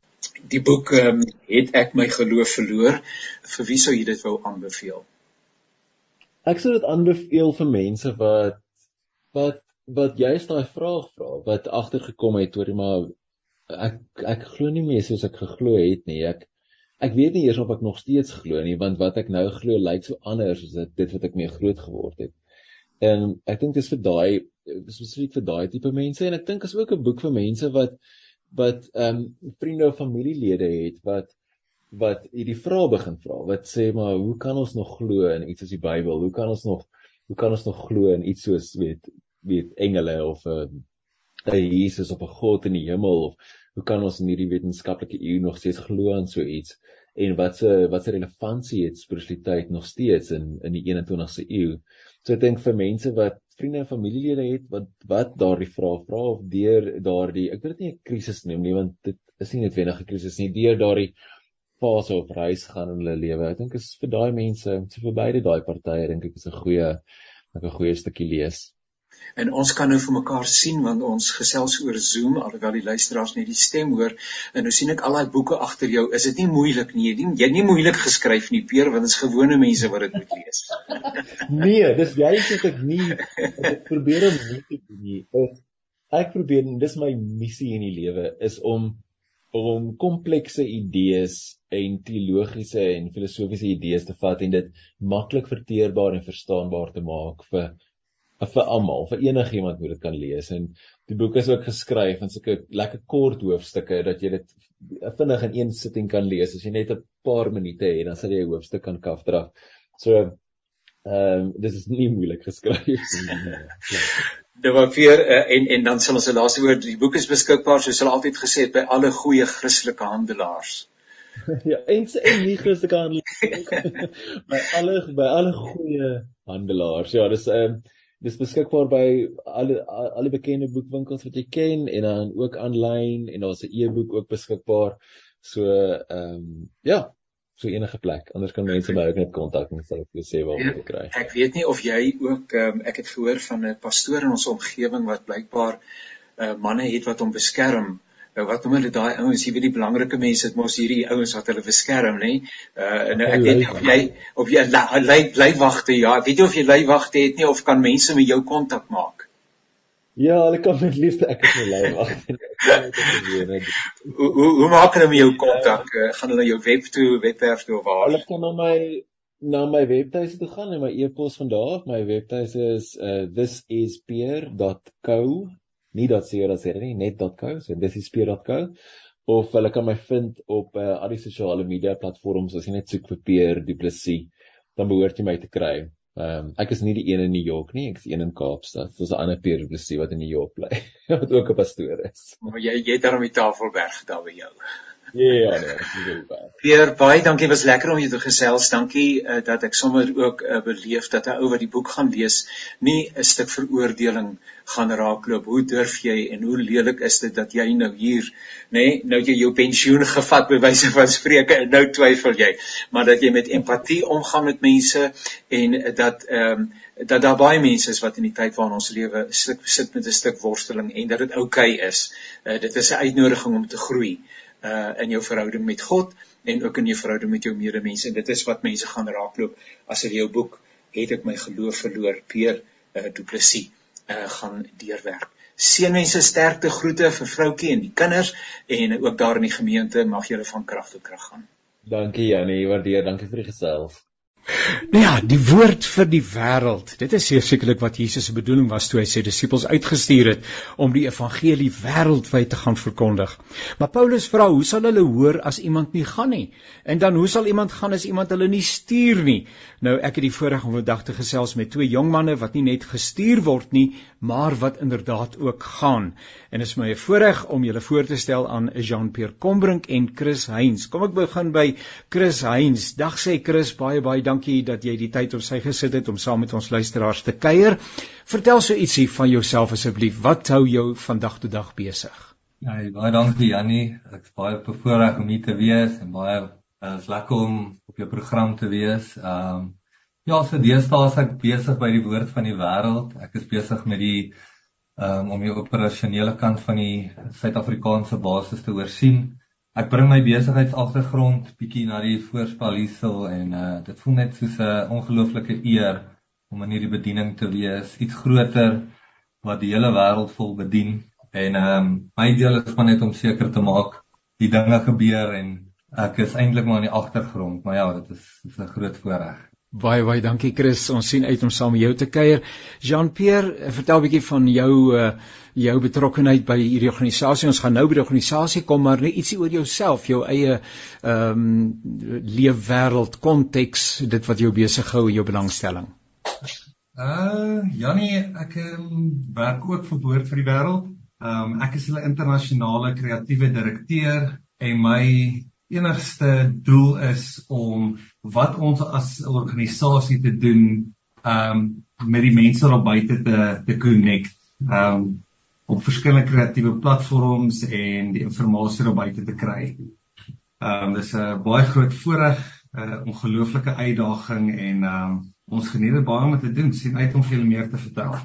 die boek um, het ek my geloof verloor. Vir wie sou jy dit wou aanbeveel? Ek sou dit aanbeveel vir mense wat wat wat juist daai vraag vra, wat agtergekom het oor maar ek ek glo nie meer soos ek geglo het nie. Ek ek weet nie eers of ek nog steeds glo nie, want wat ek nou glo lyk so anders as dit dit wat ek mee groot geword het. En ek dink dis vir daai spesifiek vir daai tipe mense en ek dink is ook 'n boek vir mense wat wat ehm um, vriende of familielede het wat wat hierdie vrae begin vra. Wat sê maar hoe kan ons nog glo in iets soos die Bybel? Hoe kan ons nog hoe kan ons nog glo in iets soos weet weet engele of 'n uh, 'n Jesus of 'n God in die hemel of hoe kan ons in hierdie wetenskaplike eeu nog steeds glo aan so iets en wat se wat se relevantie het spiritualiteit nog steeds in in die 21ste eeu. So ek dink vir mense wat vriende en familielede het wat wat daardie vrae vra of deur daardie ek wil dit nie 'n krisis noem nie want dit is nie noodwendig 'n krisis nie deur daardie fase of reis gaan in hulle lewe. Ek dink is vir daai mense, so vir beide daai partye dink ek is 'n goeie 'n goeie stukkie lees. En ons kan nou vir mekaar sien want ons gesels oor Zoom alhoewel die luisteraars net die stem hoor en nou sien ek al daai boeke agter jou. Is dit nie moeilik nie? Jy jy nie moeilik geskryf nie, Peer, want dit is gewone mense wat dit moet lees. nee, dis juist wat ek nie ek probeer om nie te doen nie. Ek probeer en dis my missie in die lewe is om om komplekse idees en teologiese en filosofiese idees te vat en dit maklik verteerbaar en verstaanbaar te maak vir vir almal, vir enigiemand moet dit kan lees en die boek is ook geskryf in sulke lekker kort hoofstukke dat jy dit vinnig in een sitting kan lees as jy net 'n paar minute het dan sal jy 'n hoofstuk kan kafdraf. So ehm um, dis is nie moeilik geskryf nie. Nou wat vir uh, en en dan sal ons 'n laaste woord die boek is beskikbaar soos hulle altyd gesê het by alle goeie Christelike handelaars. ja, en en nie Christelike handelaars by alle by alle goeie handelaars. Ja, dis ehm um, dis beskikbaar by alle alle bekende boekwinkels wat jy ken en dan ook aanlyn en daar's 'n e-boek ook beskikbaar. So ehm um, ja, so enige plek. Anders kan mense my ook net kontak en sal ek vir sê waar om te kry. Ek weet nie of jy ook ehm um, ek het gehoor van 'n pastoor in ons omgewing wat blykbaar uh, manne het wat hom beskerm Nou wat noem hulle daai ouens, jy weet die belangrike mense, dit mos hierdie ouens wat hulle beskerm, nê? Uh nou ek weet nie of jy of jy lei leiwagte, ja, ek weet nie of jy leiwagte het nie of kan mense met jou kontak maak. Ja, hulle kan met liefde ek het 'n leiwagte. hoe hoe hoe maak hulle met jou kontak? Uh, gaan hulle jou web toe, webwerf toe of waar? Hulle kan na my na my webtuis toe gaan en my e-pos van daar af. My webtuis is uh thisispeer.co nie .co.za nie, net.co, so dis die speer.co of hulle kan my vind op uh, al die sosiale media platforms as jy net soek vir Peer Du Plessis, dan behoort jy my te kry. Ehm um, ek is nie die een in New York nie, ek is een in Kaapstad. Dis 'n ander Peer Du Plessis wat in New York bly, wat ook 'n pastoor is. Maar jy jy het daar om die Tafelberg daar by jou. Ja, ja, nee. Pierre, baie dankie, was lekker om jou te gesels. Dankie uh, dat ek sommer ook uh, beleef dat 'n ou wat die boek gaan lees, nie 'n stuk veroordeling gaan raakloop. Hoe durf jy en hoe lelik is dit dat jy nou hier, nê, nee, nou jy jou pensioen gevat by wyse van spreuke en nou twyfel jy, maar dat jy met empatie omgaan met mense en dat ehm um, dat daar baie mense is wat in die tyd waarin ons lewe sit sit met 'n stuk worsteling en dat dit oukei okay is. Uh, dit is 'n uitnodiging om te groei uh in jou verhouding met God en ook in jou verhouding met jou medemens en dit is wat mense gaan raakloop as hulle jou boek het ek my geloof verloor Peer uh, Du Plessis uh gaan deurwerk. Seënwense sterkte groete vir vroukie en die kinders en ook daar in die gemeente mag julle van krag tot krag gaan. Dankie Janie, waardeer, dankie vir die gesels. Nou ja, die woord vir die wêreld. Dit is sekerlik wat Jesus se bedoeling was toe hy sy disippels uitgestuur het om die evangelie wêreldwyd te gaan verkondig. Maar Paulus vra, hoe sal hulle hoor as iemand nie gaan nie? En dan hoe sal iemand gaan as iemand hulle nie stuur nie? Nou ek het die voorreg om vandag te gesels met twee jong manne wat nie net gestuur word nie, maar wat inderdaad ook gaan. En dit is my voorreg om julle voor te stel aan Jean-Pierre Combrink en Chris Heinz. Kom ek begin by Chris Heinz. Dag sê Chris, baie baie dankie dat jy die tyd op sy gesit het om saam met ons luisteraars te kuier. Vertel so ietsie van jouself asseblief. Wat hou jou vandag tot dag besig? Ja, baie dankie Jannie. Ek is baie bevoorreg om hier te wees en baie uh, is lekker om op jou program te wees. Ehm um, ja, so deesdae is ek besig by die woord van die wêreld. Ek is besig met die um, om die operasionele kant van die Suid-Afrikaanse basis te oorsien. ek bring my besigheidsagtergrond bietjie na die voorspel hiersel en uh dit voel net soos 'n ongelooflike eer om in hierdie bediening te wees, iets groter wat die hele wêreld vol bedien. En ehm um, my deel is maar net om seker te maak die dinge gebeur en ek is eintlik maar in die agtergrond, maar ja, dit is is 'n groot voorreg. Baie baie dankie Chris. Ons sien uit om saam met jou te kuier. Jean-Pierre, vertel 'n bietjie van jou uh jou betrokkeheid by hierdie organisasie. Ons gaan nou by die organisasie kom, maar net ietsie oor jouself, jou eie ehm um, leefwêreld, konteks, dit wat jou besig hou jou belangstelling. Uh Jannie, ek um, werk ook vir Boord vir die Wêreld. Um ek is hulle internasionale kreatiewe direkteur en my enigste doel is om wat ons as organisasie te doen um met die mense daar buite te te connect. Um op verskillende kreatiewe platforms en die inligting daar buite te kry. Um dis 'n baie groot voorreg, 'n ongelooflike uitdaging en um ons geniet dit baie om te doen. Sien uit om veel meer te vertel.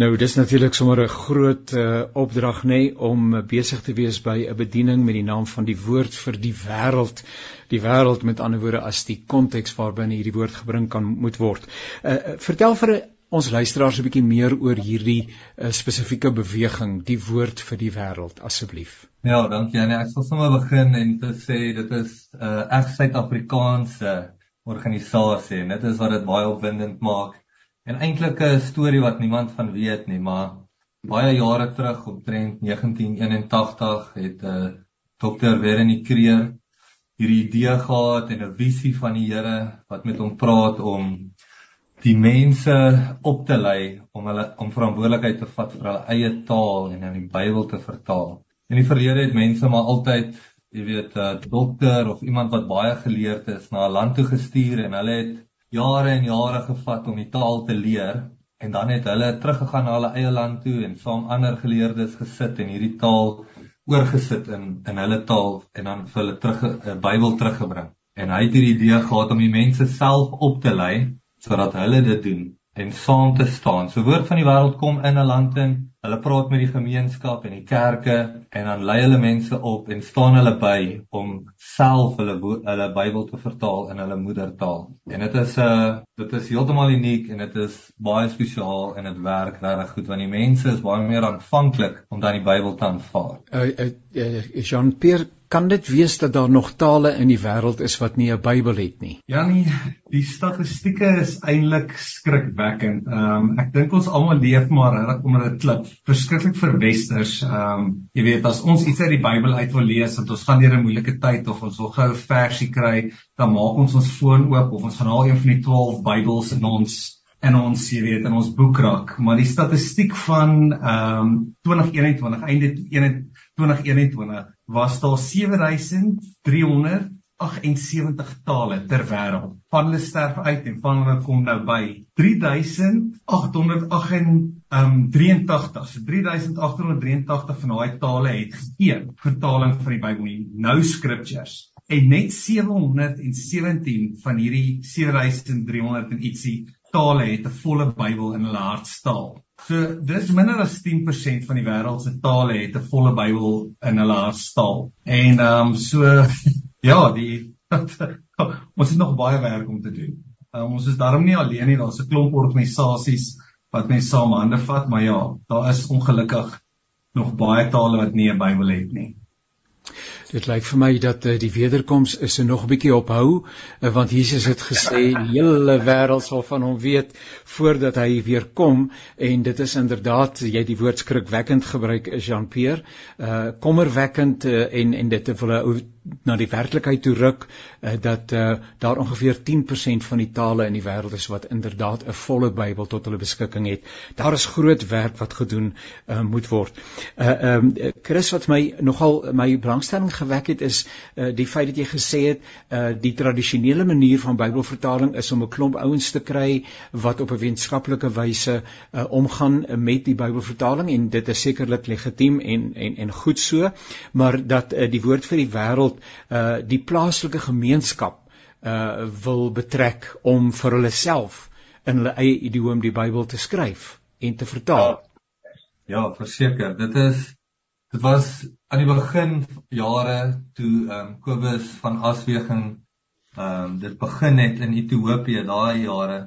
Nou dis natuurlik sommer 'n groot uh, opdrag nê nee, om besig te wees by 'n bediening met die naam van die woord vir die wêreld. Die wêreld met ander woorde as die konteks waarbinne hierdie woord gebring kan moet word. Uh, vertel vir ons luisteraars 'n bietjie meer oor hierdie uh, spesifieke beweging, die woord vir die wêreld asseblief. Ja, dankie Annie. Ek sal sommer begin en te sê dit is 'n uh, reg Suid-Afrikaanse organisasie en dit is wat dit baie opwindend maak. En eintlik 'n storie wat niemand van weet nie, maar baie jare terug omtrent 1981 het 'n uh, dokter Werenie Kreer hierdie idee gehad en 'n visie van die Here wat met hom praat om die mense op te lei om hulle om verantwoordelikheid te vat vir hulle eie taal en in die Bybel te vertaal. In die verlede het mense maar altyd jy weet 'n dokter of iemand wat baie geleerd is na 'n land toe gestuur en hulle het jare en jare gevat om die taal te leer en dan het hulle teruggegaan na hulle eie land toe en saam ander geleerdes gesit en hierdie taal oorgesit in in hulle taal en dan vir hulle terug 'n uh, Bybel teruggebring. En hy het hierdie idee gehad om die mense self op te lei sodat hulle dit doen en saam te staan. So woord van die wêreld kom in 'n land in Hulle praat met die gemeenskap en die kerke en dan lei hulle mense op en staan hulle by om self hulle hulle Bybel te vertaal in hulle moedertaal. En dit is 'n uh, dit is heeltemal uniek en dit is baie spesiaal en dit werk regtig goed want die mense is baie meer aanvanklik om dan die Bybel te aanvaar. Uh, uh, uh, Jean-Pierre kan dit wees dat daar nog tale in die wêreld is wat nie 'n Bybel het nie? Ja nee, die statistieke is eintlik skrikwekkend. Ehm um, ek dink ons almal leef maar reg onder 'n klip. Verskriklik vir westers. Ehm um, jy weet as ons iets uit die Bybel uit wil lees, want ons gaan deur 'n moeilike tyd of ons wil gou 'n versie kry, dan maak ons ons foon oop of ons gaan haal een van die 12 Bybels in ons en ons jy weet in ons boekrak, maar die statistiek van ehm um, 2021 einde 2021 was daar 7378 tale ter wêreld. Van hulle sterf uit en van hulle kom nou by 3883. Um 83. So 3883 van daai tale het geen vertaling van die Bybel nie. Nou scriptures. En net 717 van hierdie 7300 en ietsie tale het 'n volle Bybel in hulle hartstaal. So dis minder as 10% van die wêreld se tale het 'n volle Bybel in hulle hartstaal. En ehm um, so ja, die ons het nog baie werk om te doen. Um, ons is daarom nie alleen nie, daar's 'n klomp organisasies wat mense saam hande vat, maar ja, daar is ongelukkig nog baie tale wat nie 'n Bybel het nie. Dit lyk vir my dat uh, die wederkoms is er nog 'n bietjie ophou uh, want Jesus het gesê die hele wêreld sal van hom weet voordat hy weer kom. En dit is inderdaad jy die woord skrikwekkend gebruik is Jean Pierre uh, kommerwekkend uh, en en dit wil 'n na die werklikheid toe ruk uh, dat uh, daar ongeveer 10% van die tale in die wêreld is wat inderdaad 'n volle Bybel tot hulle beskikking het. Daar is groot werk wat gedoen uh, moet word. Uh um Chris wat my nogal my belangstelling gewek het is uh, die feit dat jy gesê het uh die tradisionele manier van Bybelvertaling is om 'n klomp ouens te kry wat op 'n wetenskaplike wyse uh, omgaan met die Bybelvertaling en dit is sekerlik legitiem en en en goed so, maar dat uh, die woord vir die wêreld uh die plaaslike gemeenskap uh wil betrek om vir hulle self in hulle eie idioom die Bybel te skryf en te vertaal. Ja, ja verseker, dit is dit was aan die begin jare toe ehm um, Kobus van Asweging ehm um, dit begin het in Ethiopië daai jare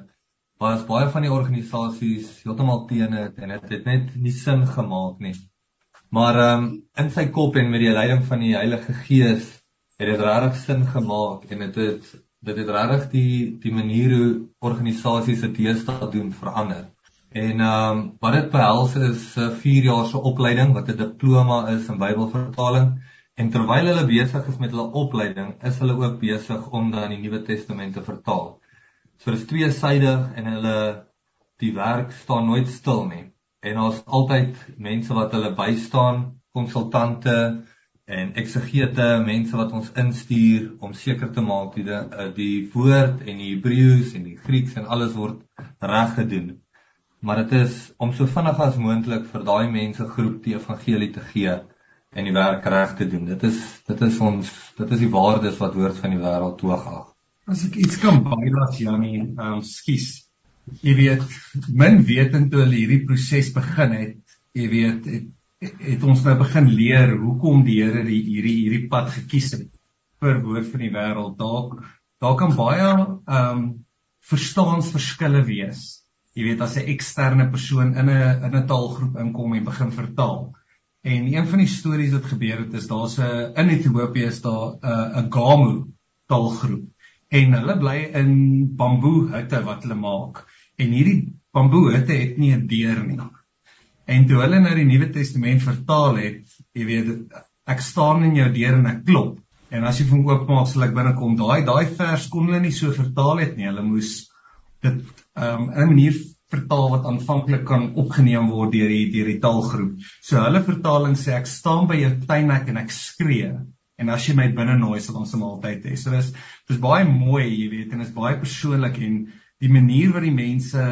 was baie van die organisasies heeltemal teen dit en dit het, het net nie sin gemaak nie. Maar ehm um, in sy kop en met die leiding van die Heilige Gees het dit regtig sin gemaak en dit het dit het regtig die die manier hoe organisasies dit deesdae doen verander. En ehm um, wat dit behels is 'n 4 jaar se opleiding wat 'n diploma is in Bybelvertaling en terwyl hulle besig is met hulle opleiding, is hulle ook besig om dan die Nuwe Testament te vertaal. So dis tweesydig en hulle die werk staan nooit stil nie. En daar's altyd mense wat hulle bystaan, konsultante en eksegete, mense wat ons instuur om seker te maak die die woord en die Hebreëus en die Grieks en alles word reg gedoen maar dit is om so vinnig as moontlik vir daai mense groep die evangelie te gee en die werk reg te doen. Dit is dit is ons dit is die waardes wat woord van die wêreld toegaag. As ek iets kan bylaat Janie, ehm skus. Jy weet, min wetend toe hulle hierdie proses begin het, jy weet, het, het ons nou begin leer hoekom die Here die hierdie hierdie pad gekies het vir woord van die wêreld. Daar daar kan baie ehm um, verstaansverskille wees jy weet as 'n eksterne persoon in 'n in 'n taalgroep inkom en begin vertaal. En een van die stories wat gebeur het is daar's 'n in Ethiopië is daar 'n 'n Gamu taalgroep en hulle bly in bamboe hutte wat hulle maak. En hierdie bamboe hutte het nie 'n deur nie. En toe hulle nou die Nuwe Testament vertaal het, jy weet ek staan in jou deur en ek klop. En as jy van oopmaak sal ek binnekom. Daai daai vers kon hulle nie so vertaal het nie. Hulle moes dit um, in 'n manier vertaal wat aanvanklik kan opgeneem word deur die deur die taalgroep. So hulle vertaling sê ek staan by jou tuinhek en ek skree en as jy my binne nooi sal ons 'n maaltyd hê. So dis dis baie mooi, jy weet, en is baie persoonlik en die manier wat die mense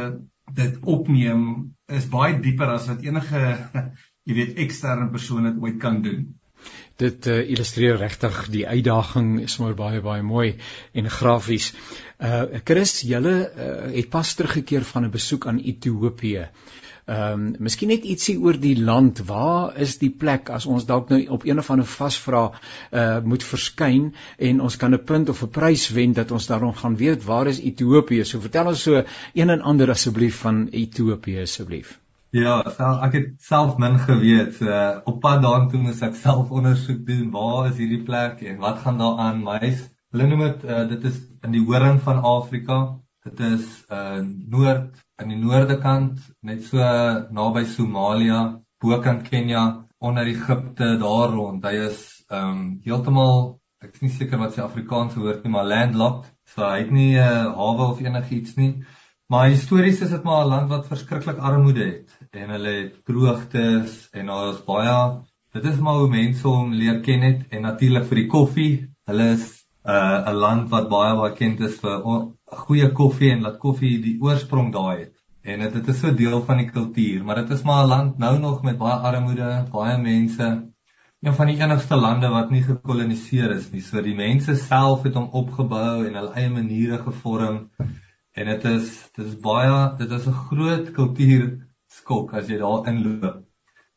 dit opneem is baie dieper as wat enige jy weet eksterne persoon dit ooit kan doen dit uh, illustreer regtig die uitdaging is maar baie baie mooi en grafies. Uh Chris, julle uh, het pas teruggekeer van 'n besoek aan Ethiopië. Ehm um, miskien net ietsie oor die land. Waar is die plek as ons dalk nou op een of ander vasvra uh moet verskyn en ons kan 'n punt of 'n prys wen dat ons daarom gaan weet waar is Ethiopië? So vertel ons so een en ander asseblief van Ethiopië asseblief. Ja, ek het self min geweet. So op pad daartoe moes ek self ondersoek doen waar is hierdie plek en wat gaan daar aan. Maar hy's hulle noem dit uh, dit is in die horing van Afrika. Dit is uh noord aan die noorde kant, net so naby Somalia, bokant Kenia, onder Egipte daar rond. Hy is um heeltemal ek is nie seker wat sy Afrikaanse woord nie, maar landlocked. So hy het nie 'n uh, hawe of enigiets nie. Maar histories is dit maar 'n land wat verskriklik armoede het en hulle het droogtes en daar is baie dit is maar hoe mense hom leer ken het en natuurlik vir die koffie. Hulle is uh, 'n land wat baie bekend is vir goeie koffie en laat koffie die oorsprong daai het. En dit dit is so deel van die kultuur, maar dit is maar 'n land nou nog met baie armoede, baie mense. Een van die enigste lande wat nie gekoloniseer is nie. So die mense self het hom opgebou en hulle eie maniere gevorm. En dit is dit is baie dit is 'n groot kultuur skok as jy daar inloop.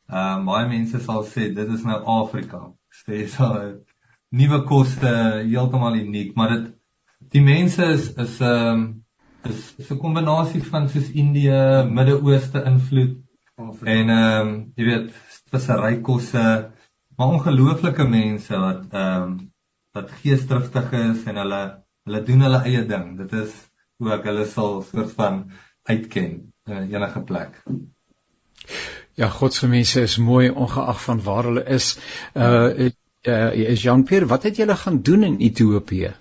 Ehm uh, baie mense sal sê dit is nou Afrika. Sê so nuwe koste heeltemal uniek, maar dit die mense is is ehm um, is, is 'n kombinasie van soos Indië, Midde-Ooste invloed Afrika. en ehm um, jy weet visserykosse, maar ongelooflike mense wat ehm um, wat geesdriftig is en hulle hulle doen hulle eie ding. Dit is hoe ek hulle sal soort van uitken in enige plek. Ja, God se mense is mooi ongeag van waar hulle is. Uh uh is Jean-Pierre, wat het julle gaan doen in Ethiopië?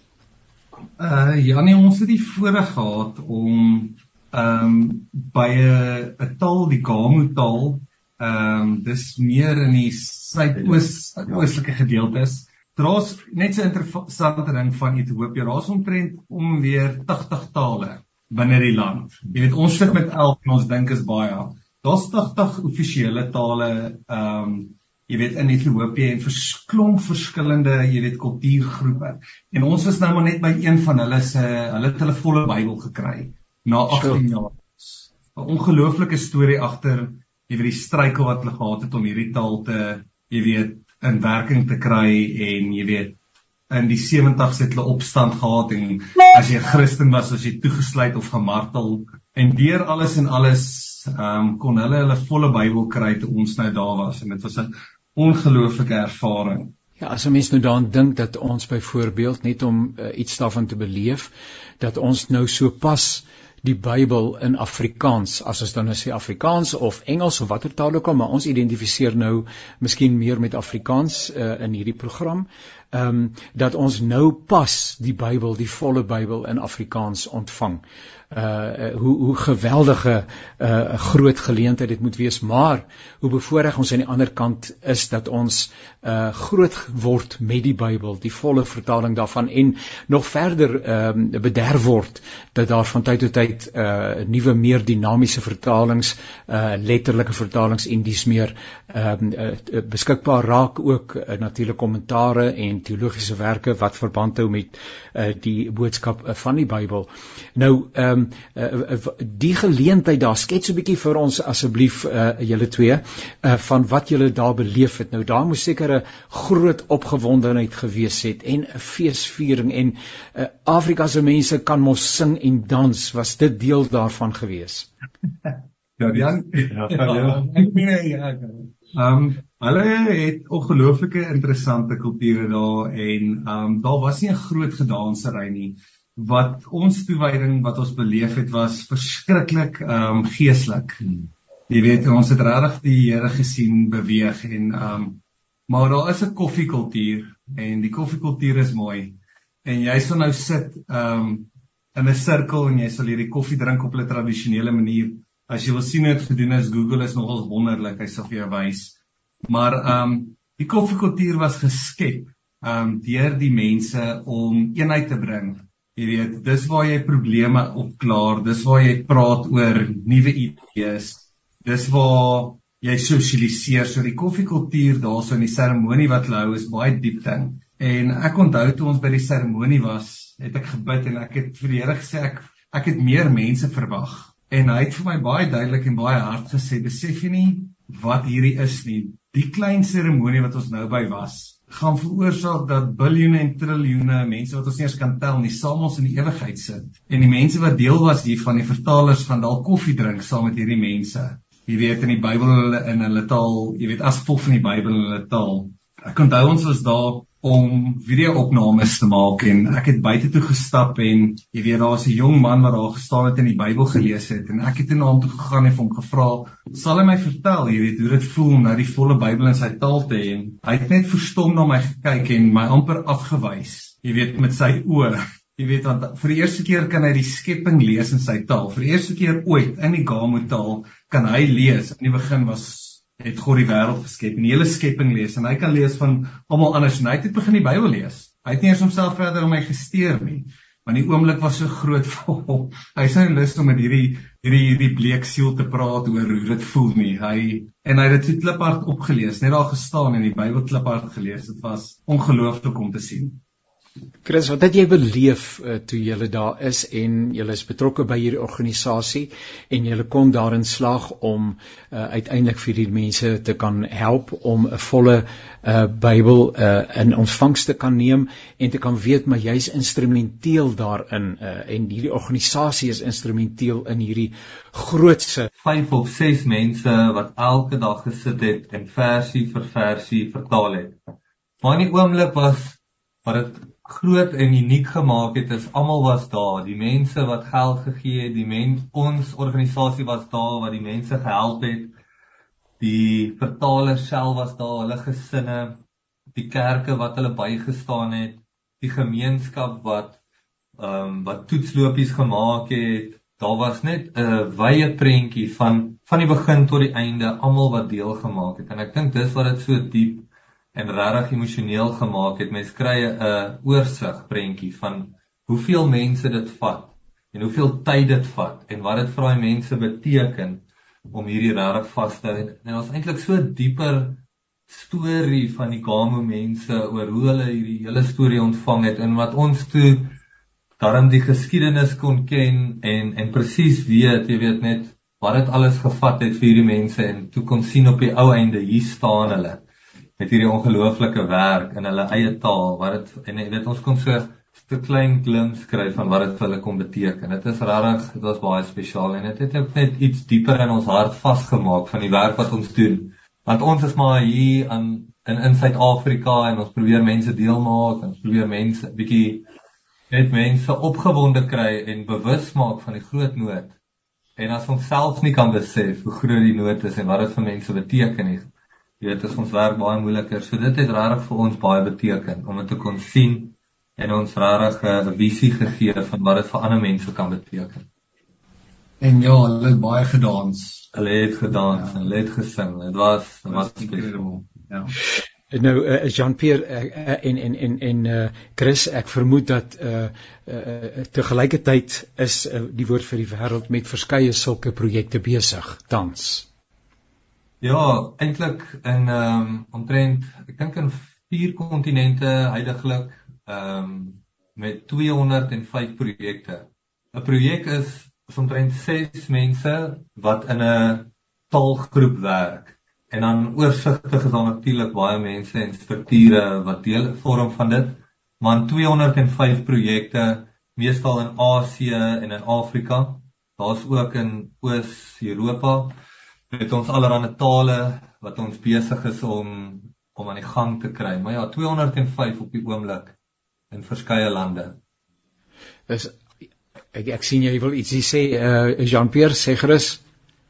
Uh Janie, ons het die voorreg gehad om ehm um, by 'n 'n taal, die Gamu taal, ehm um, dis meer in die suidoos oostelike gedeeltes Daar's net so 'n interessante ding van Ethiopië. Daar's omtrent om weer 80 tale binne die land. Jy weet ons sit met 11 en ons dink is baie. Daar's 80 offisiële tale ehm um, jy weet in Ethiopië en versklomp verskillende, jy weet kultuurgroepe. En ons is nou maar net by een van hulle se hulle het hulle volle Bybel gekry na 18 jaar. 'n Ongelooflike storie agter jy weet die struikel wat hulle gehad het om hierdie taal te jy weet in werking te kry en jy weet in die 70's het hulle opstand gehad en as jy 'n Christen was as jy toegesluit of gemartel en deur alles en alles um, kon hulle hulle volle Bybel kry toe ons nou daar was en dit was 'n ongelooflike ervaring. Ja, as 'n mens nou daaraan dink dat ons byvoorbeeld net om uh, iets daarvan te beleef dat ons nou so pas die Bybel in Afrikaans as ons dan nou sê Afrikaans of Engels of watter taal ook al maar ons identifiseer nou miskien meer met Afrikaans uh, in hierdie program ehm um, dat ons nou pas die Bybel, die volle Bybel in Afrikaans ontvang. Uh hoe hoe geweldige uh groot geleentheid dit moet wees, maar hoe bevoorreg ons aan die ander kant is dat ons uh groot word met die Bybel, die volle vertaling daarvan en nog verder ehm um, bederf word dat daar van tyd tot tyd uh nuwe meer dinamiese vertalings, uh letterlike vertalings en dis meer ehm um, uh, beskikbaar raak ook uh, natuurlik kommentare en en teologiese werke wat verband hou met uh, die boodskap uh, van die Bybel. Nou ehm um, uh, uh, die geleentheid daar skets 'n bietjie vir ons asseblief uh, julle twee uh, van wat julle daar beleef het. Nou daar moes seker 'n groot opgewondenheid gewees het en 'n feesviering en uh, Afrika se mense kan mos sing en dans. Was dit deel daarvan gewees? Ja, Jan. Ja, ja. Ek meen ja. Ehm um, hulle het ongelooflike interessante kulture daar en ehm um, daar was nie 'n groot gedansery nie. Wat ons toewyding wat ons beleef het was verskriklik ehm um, geestelik. Hmm. Jy weet ons het regtig die Here gesien beweeg en ehm um, maar daar is 'n koffiekultuur en die koffiekultuur is mooi. En jy sal nou sit ehm um, in 'n sirkel en jy sal hierdie koffie drink op 'n tradisionele manier As jy wil sien hoe dit gedoen is, Google is nogal wonderlik, hy sal vir jou wys. Maar ehm um, die koffiekultuur was geskep ehm um, deur die mense om eenheid te bring. Jy weet, dis waar jy probleme opklaar, dis waar jy praat oor nuwe idees. Dis waar jy sosialiseer. So die koffiekultuur daarso in die seremonie wat hulle hou is baie diep ding. En ek onthou toe ons by die seremonie was, het ek gebid en ek het vir die Here gesê ek ek het meer mense verwag. En hy het vir my baie duidelik en baie hard gesê, besef jy nie wat hierdie is nie. Die klein seremonie wat ons nou by was, gaan veroorsaak dat biljoene en triljoene mense wat ons nie eens kan tel nie, saam ons in die ewigheid sit. En die mense wat deel was hiervan, die vertalers gaan dalk koffie drink saam met hierdie mense. Jy weet in die Bybel in hulle taal, jy weet as gevolg van die Bybel in hulle taal. Ek onthou ons was daar om video-opnames te maak en ek het buite toe gestap en jy weet daar's 'n jong man wat daar gestaan het en die Bybel gelees het en ek het na hom toe gegaan en hom gevra sal hy my vertel jy weet hoe dit voel om nou die volle Bybel in sy taal te hê? En hy het net verstom na my gekyk en my amper afgewys jy weet met sy oë jy weet want vir die eerste keer kan hy die skepping lees in sy taal. Vir die eerste keer ooit in die Gamo taal kan hy lees. In die begin was het God die wêreld geskep en die hele skepping lees en hy kan lees van almal anders en hy het begin die Bybel lees. Hy het nie eers homself verder om my gesteer nie, want die oomblik was so groot vir hom. Hy sê hy lus om met hierdie hierdie hierdie bleek siel te praat oor hoe dit voel nie. Hy en hy het dit so kliphard opgelees, net daar gestaan en die Bybel kliphard gelees. Dit was ongelooflik om te sien. Chris, wat het jy beleef uh, toe jy daar is en jy is betrokke by hierdie organisasie en jy kon daarin slaag om uh, uiteindelik vir hierdie mense te kan help om 'n volle uh, Bybel uh, in ontvangs te kan neem en te kan weet maar jy's instrumenteel daarin uh, en hierdie organisasie is instrumenteel in hierdie grootse 5 of 6 mense wat elke dag gesit het en versie vir versie vertaal het. Maar in die oomblik was wat dit groot en uniek gemaak het is almal was daar, die mense wat geld gegee het, die mens ons organisasie was daar wat die mense gehelp het. Die vertalers self was daar, hulle gesinne, die kerke wat hulle bygestaan het, die gemeenskap wat ehm um, wat toetslopies gemaak het. Daar was net 'n wye prentjie van van die begin tot die einde, almal wat deel gemaak het. En ek dink dis wat dit so diep en regtig emosioneel gemaak het. Mens kry 'n oorsig prentjie van hoeveel mense dit vat en hoeveel tyd dit vat en wat dit vir daai mense beteken om hierdie regtig vas te hou. En ons eintlik so dieper storie van die Gamo mense oor hoe hulle hierdie hele storie ontvang het en wat ons toe daarom die geskiedenis kon ken en en presies weet, jy weet net wat dit alles gevat het vir hierdie mense en toe kon sien op die ou einde hier staan hulle met hierdie ongelooflike werk in hulle eie taal wat dit en jy weet ons kon so 'n klein glimps kry van wat dit vir hulle kon beteken. Dit is regtig, dit was baie spesiaal en dit het ook net iets dieper in ons hart vasgemaak van die werk wat ons doen. Want ons is maar hier aan in in Suid-Afrika en ons probeer mense deel maak ons probeer mense bietjie net mense opgewonde kry en bewus maak van die groot nood. En as ons self nie kan besef hoe groot die nood is en wat dit vir mense beteken nie, Jy weet, dit is ons werk baie moeiliker. So dit het regtig vir ons baie beteken om dit te kon sien en ons regtig 'n visie gegee van wat dit vir ander mense kan beteken. En ja, hulle het baie gedans. Hulle het gedans ja. en hulle het gesing. Dit was dit was incredible. Ja. Nou uh, Jean-Pierre uh, en en en en uh, Chris, ek vermoed dat uh, uh, te gelyke tyd is uh, die woord vir die wêreld met verskeie sulke projekte besig tans. Ja, eintlik in ehm um, omtrent ek dink in vier kontinente heidaglik ehm um, met 205 projekte. 'n Projek is omtrent 6 mense wat in 'n taalgroep werk. En dan oorsigtig is daar natuurlik baie mense en strukture wat deel vorm van dit. Maar 205 projekte meestal in Asië en in Afrika. Daar's ook in Oos-Europa het ons allerlei tale wat ons besig is om om aan die gang te kry. Maar ja, 205 op die oomblik in verskeie lande. Is ek ek sien jy wil ietsie sê uh Jean-Pierre sê gerus.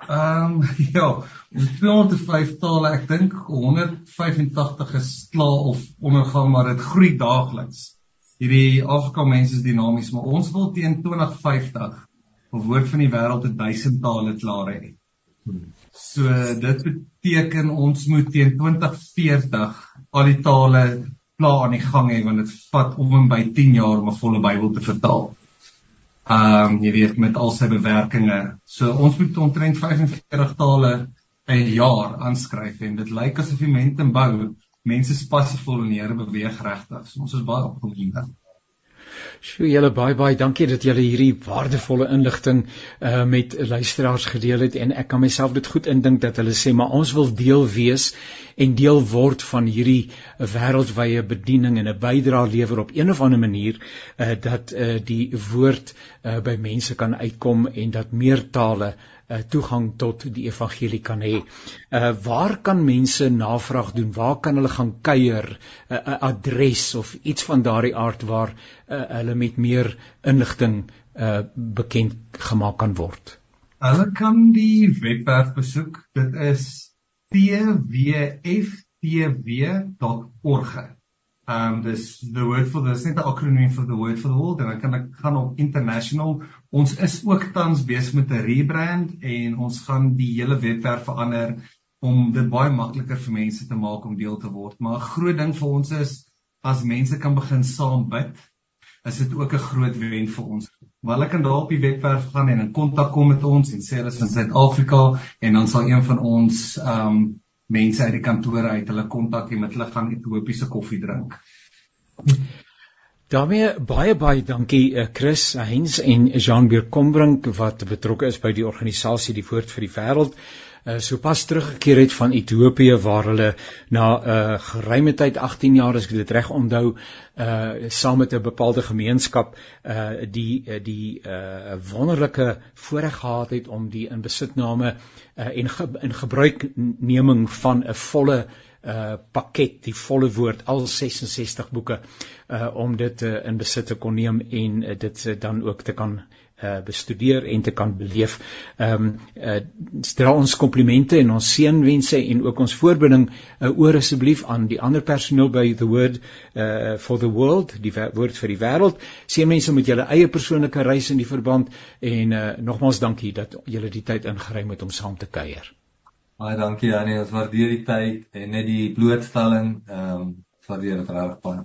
Ehm um, ja, ons 205 tale, ek dink 185 is klaar of ondergang, maar dit groei daagliks. Hierdie Afrika mense is dinamies, maar ons wil teen 2050 'n woord van die wêreld in 1000 tale klaar hê. Hmm. So dit beteken ons moet teen 2040 al die tale klaar aan die gang hê want dit vat om en by 10 jaar om 'n volle Bybel te vertaal. Ehm um, jy weet met al sy bewerkings. So ons moet omtrent 45 tale 'n jaar aanskryf en dit lyk asof die mense bou mense passievol en die Here beweeg regtig. So ons is baie opgewonde. Sjoe, julle baie baie dankie dat julle hierdie waardevolle inligting uh met luisteraars gedeel het. En ek kan myself dit goed indink dat hulle sê maar ons wil deel wees en deel word van hierdie wêreldwye bediening en 'n bydrae lewer op een of ander manier uh dat uh die woord uh by mense kan uitkom en dat meer tale uh, toegang tot die evangelie kan hê. Uh waar kan mense navraag doen? Waar kan hulle gaan kuier? 'n uh, adres of iets van daardie aard waar uh, hulle met meer inligting uh bekend gemaak kan word? Hulle kan die webwerf besoek. Dit is twftw.org. Um dis the word for this net 'n akroniem vir the word for the world en dan kan ek gaan op international. Ons is ook tans besig met 'n rebrand en ons gaan die hele webwerf verander om dit baie makliker vir mense te maak om deel te word. Maar 'n groot ding vir ons is as mense kan begin saam bid, is dit ook 'n groot wen vir ons. Maar hulle kan daar op die webwerf gaan en in kontak kom met ons en sê hulle is van Suid-Afrika en dan sal een van ons um mense uit die kantore uit hulle kontak en met hulle gaan Ethiopiese koffie drink. Daarmee baie baie dankie uh, Chris Heinz en Jean Bierkombrink wat betrokke is by die organisasie die Woord vir die Wêreld. Uh, sopas teruggekeer het van Ethiopië waar hulle na 'n uh, eh, geruime tyd 18 jaar as ek dit reg onthou uh saam met 'n bepaalde gemeenskap uh die uh, die uh wonderlike voorreg gehad het om die inbesitname uh en ge, in gebruikneming van 'n volle uh pakket die volle woord al 66 boeke uh om dit uh, in besit te kon neem en uh, dit uh, dan ook te kan uh bestudeer en te kan beleef. Ehm um, uh stel ons komplimente en ons seënwense en ook ons voorbinding uh, oor asseblief aan die ander personeel by the word uh for the world, die woord vir die wêreld. Seën mense met julle eie persoonlike reis in die verband en uh nogmaals dankie dat julle die tyd ingeruim het om saam te kuier. Baie dankie Annie, ons waardeer die tyd en net die blootstelling. Ehm um, waardeer dit regtig baie.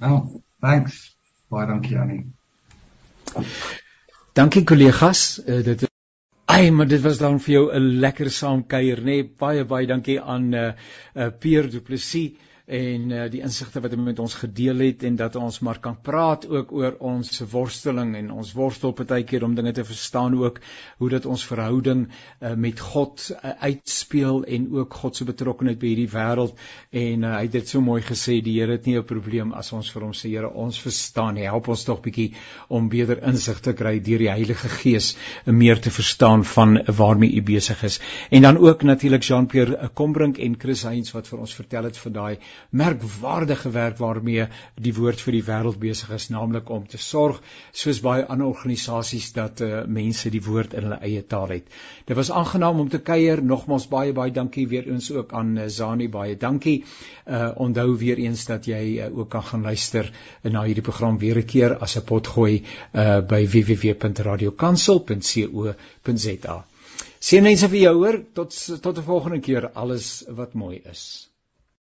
Nou, thanks. Baie dankie Annie. Dankie kollegas. Uh, dit Ai, maar dit was dan vir jou 'n lekker saamkuier, nê? Nee, baie baie dankie aan uh, uh Pierre Du Plessis en uh, die insigte wat hy met ons gedeel het en dat ons maar kan praat ook oor ons worsteling en ons worstel partykeer om dinge te verstaan ook hoe dat ons verhouding uh, met God uh, uitspeel en ook God se betrokkeheid by hierdie wêreld. En uh, hy het dit so mooi gesê die Here het nie 'n probleem as ons vir hom sê Here ons verstaan help ons tog bietjie om beter insig te kry deur die Heilige Gees meer te verstaan van waarmee u besig is. En dan ook natuurlik Jean-Pierre Kombrink en Chris Heinz wat vir ons vertel het van daai merkwaardige werk waarmee die woord vir die wêreld besig is, naamlik om te sorg soos baie ander organisasies dat uh, mense die woord in hulle eie taal het. Dit was aangenaam om te kuier. Nogmaals baie baie dankie weer eens ook aan uh, Zani baie dankie. Uh onthou weer eens dat jy uh, ook kan gaan luister uh, na hierdie program weer 'n keer as 'n potgooi uh by www.radiokansel.co.za. Seënwense vir jou hoor tot tot 'n volgende keer alles wat mooi is.